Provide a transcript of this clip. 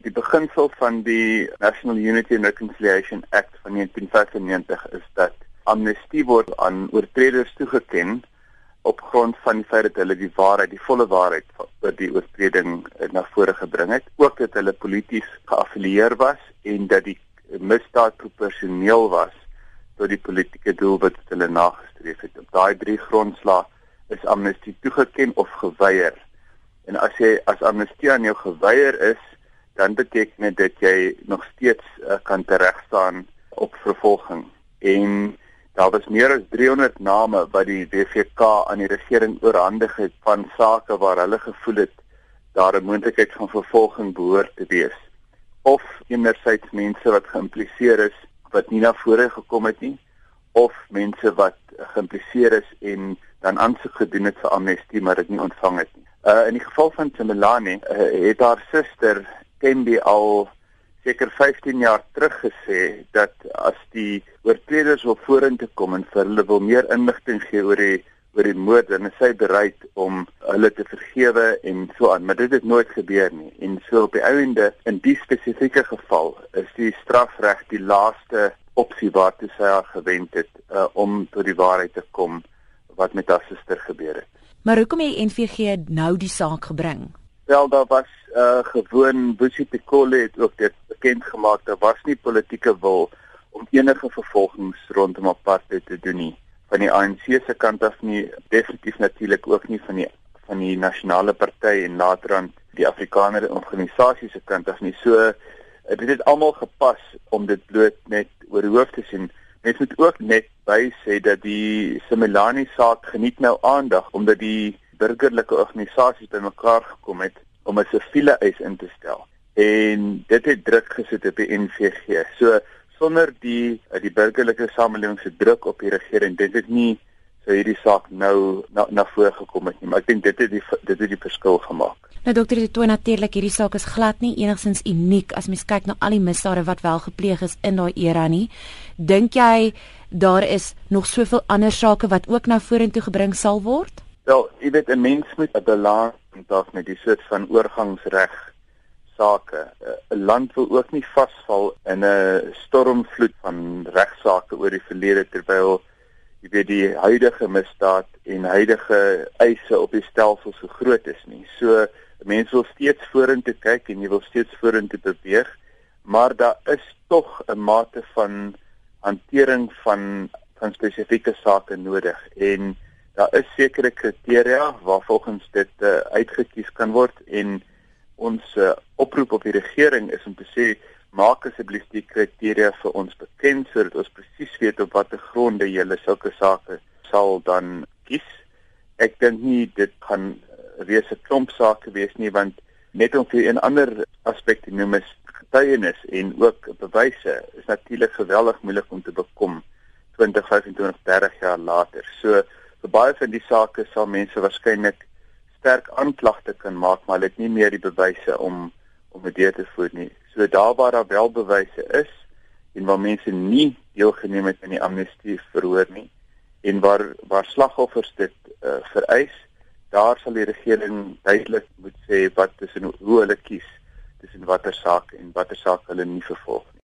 Die beginsel van die National Unity and Reconciliation Act van 1995 is dat amnestie word aan oortreders toegeken op grond van die feit dat hulle die waarheid, die volle waarheid oor die oortreding na vore gebring het, ook dat hulle polities geaffilieer was en dat die misdaad proporsioneel was tot die politieke doel wat hulle nagestreef het. Op daai drie grondslae is amnestie toegeken of geweier. En as jy as amnestie aan jou geweier is, dan beteken dit dat jy nog steeds uh, kan teregstaan op vervolging. En daar was meer as 300 name wat die WVK aan die regering oorhandig het van sake waar hulle gevoel het daar 'n moontlikheid van vervolging behoort te wees of enerzijds mense wat geïmpliseer is wat nie na vore gekom het nie of mense wat geïmpliseer is en dan aansoek gedoen het vir amnestie maar dit nie ontvang het nie. Uh in die geval van Tsemelani uh, het haar suster Tembi al seker 15 jaar terug gesê dat as die oortreders wil vorentoe kom en vir hulle wil meer inligting gee oor die oor die moord en sy bereid om hulle te vergewe en so aan. Maar dit het nooit gebeur nie. En so op die einde in die spesifieke geval is die strafreg die laaste opsie waartoe sy haar gewend het uh, om tot die waarheid te kom wat met haar suster gebeur het. Maar hoekom het NVG nou die saak gebring wel daar was uh, gewoon Busi Pikole het ook dit bekend gemaak. Daar was nie politieke wil om enige vervolgings rondom apartheid te doen nie. Van die ANC se kant af nie definitief natuurlik ook nie van die van die nasionale party en laterand die Afrikaner organisasie se kant af nie. So eh, dit het almal gepas om dit bloot net oor die hoof te sien. Mens moet ook net by sê dat die Similani saak geniet nou aandag omdat die burgerlike organisasies bymekaar gekom het om 'n siviele eis in te stel en dit het druk gesit op die NVG so sonder die die burgerlike samelewing se druk op die regering dit het nie sou hierdie saak nou na, na vore gekom het nie maar ek dink dit het die dit het die verskil gemaak. Nou dokter dit toe natuurlik hierdie saak is glad nie enigsins uniek as mens kyk na al die misdade wat wel gepleeg is in daai era nie. Dink jy daar is nog soveel ander sake wat ook nou vorentoe gebring sal word? Wel, jy weet 'n mens moet 'n balans het met die soort van oorgangsreg sake. Eh, 'n Land wil ook nie vasval in 'n stormvloed van regsaake oor die verlede terwyl jy weet die huidige misdaad en huidige eise op die stelsel so groot is nie. So mense wil steeds vorentoe kyk en jy wil steeds vorentoe beweeg, maar daar is tog 'n mate van hantering van van spesifieke sake nodig en daar is sekere kriteria waarvolgens dit uh, uitgekies kan word en ons uh, oproep op die regering is om te sê maak asseblief die kriteria vir ons bekend sodat ons presies weet op watter gronde julle sulke sake sal dan kies. Ek dink nie dit kan wees 'n klomp sake wees nie want net om vir 'n ander aspek te noem is getuienis en ook bewyse is natuurlik geweldig moeilik om te bekom 20, 25, 30 jaar later. So vir baie van die sake sal mense waarskynlik sterk aanklagte kan maak, maar hulle het nie meer die bewyse om om dit te voer nie. So daar waar daar wel bewyse is en waar mense nie deelgeneem het aan die amnestie verhoor nie en waar waar slagoffers dit uh, vereis, daar sal die regering duidelik moet sê wat tussen hoe hulle kies tussen watter saak en watter saak hulle nie vervolg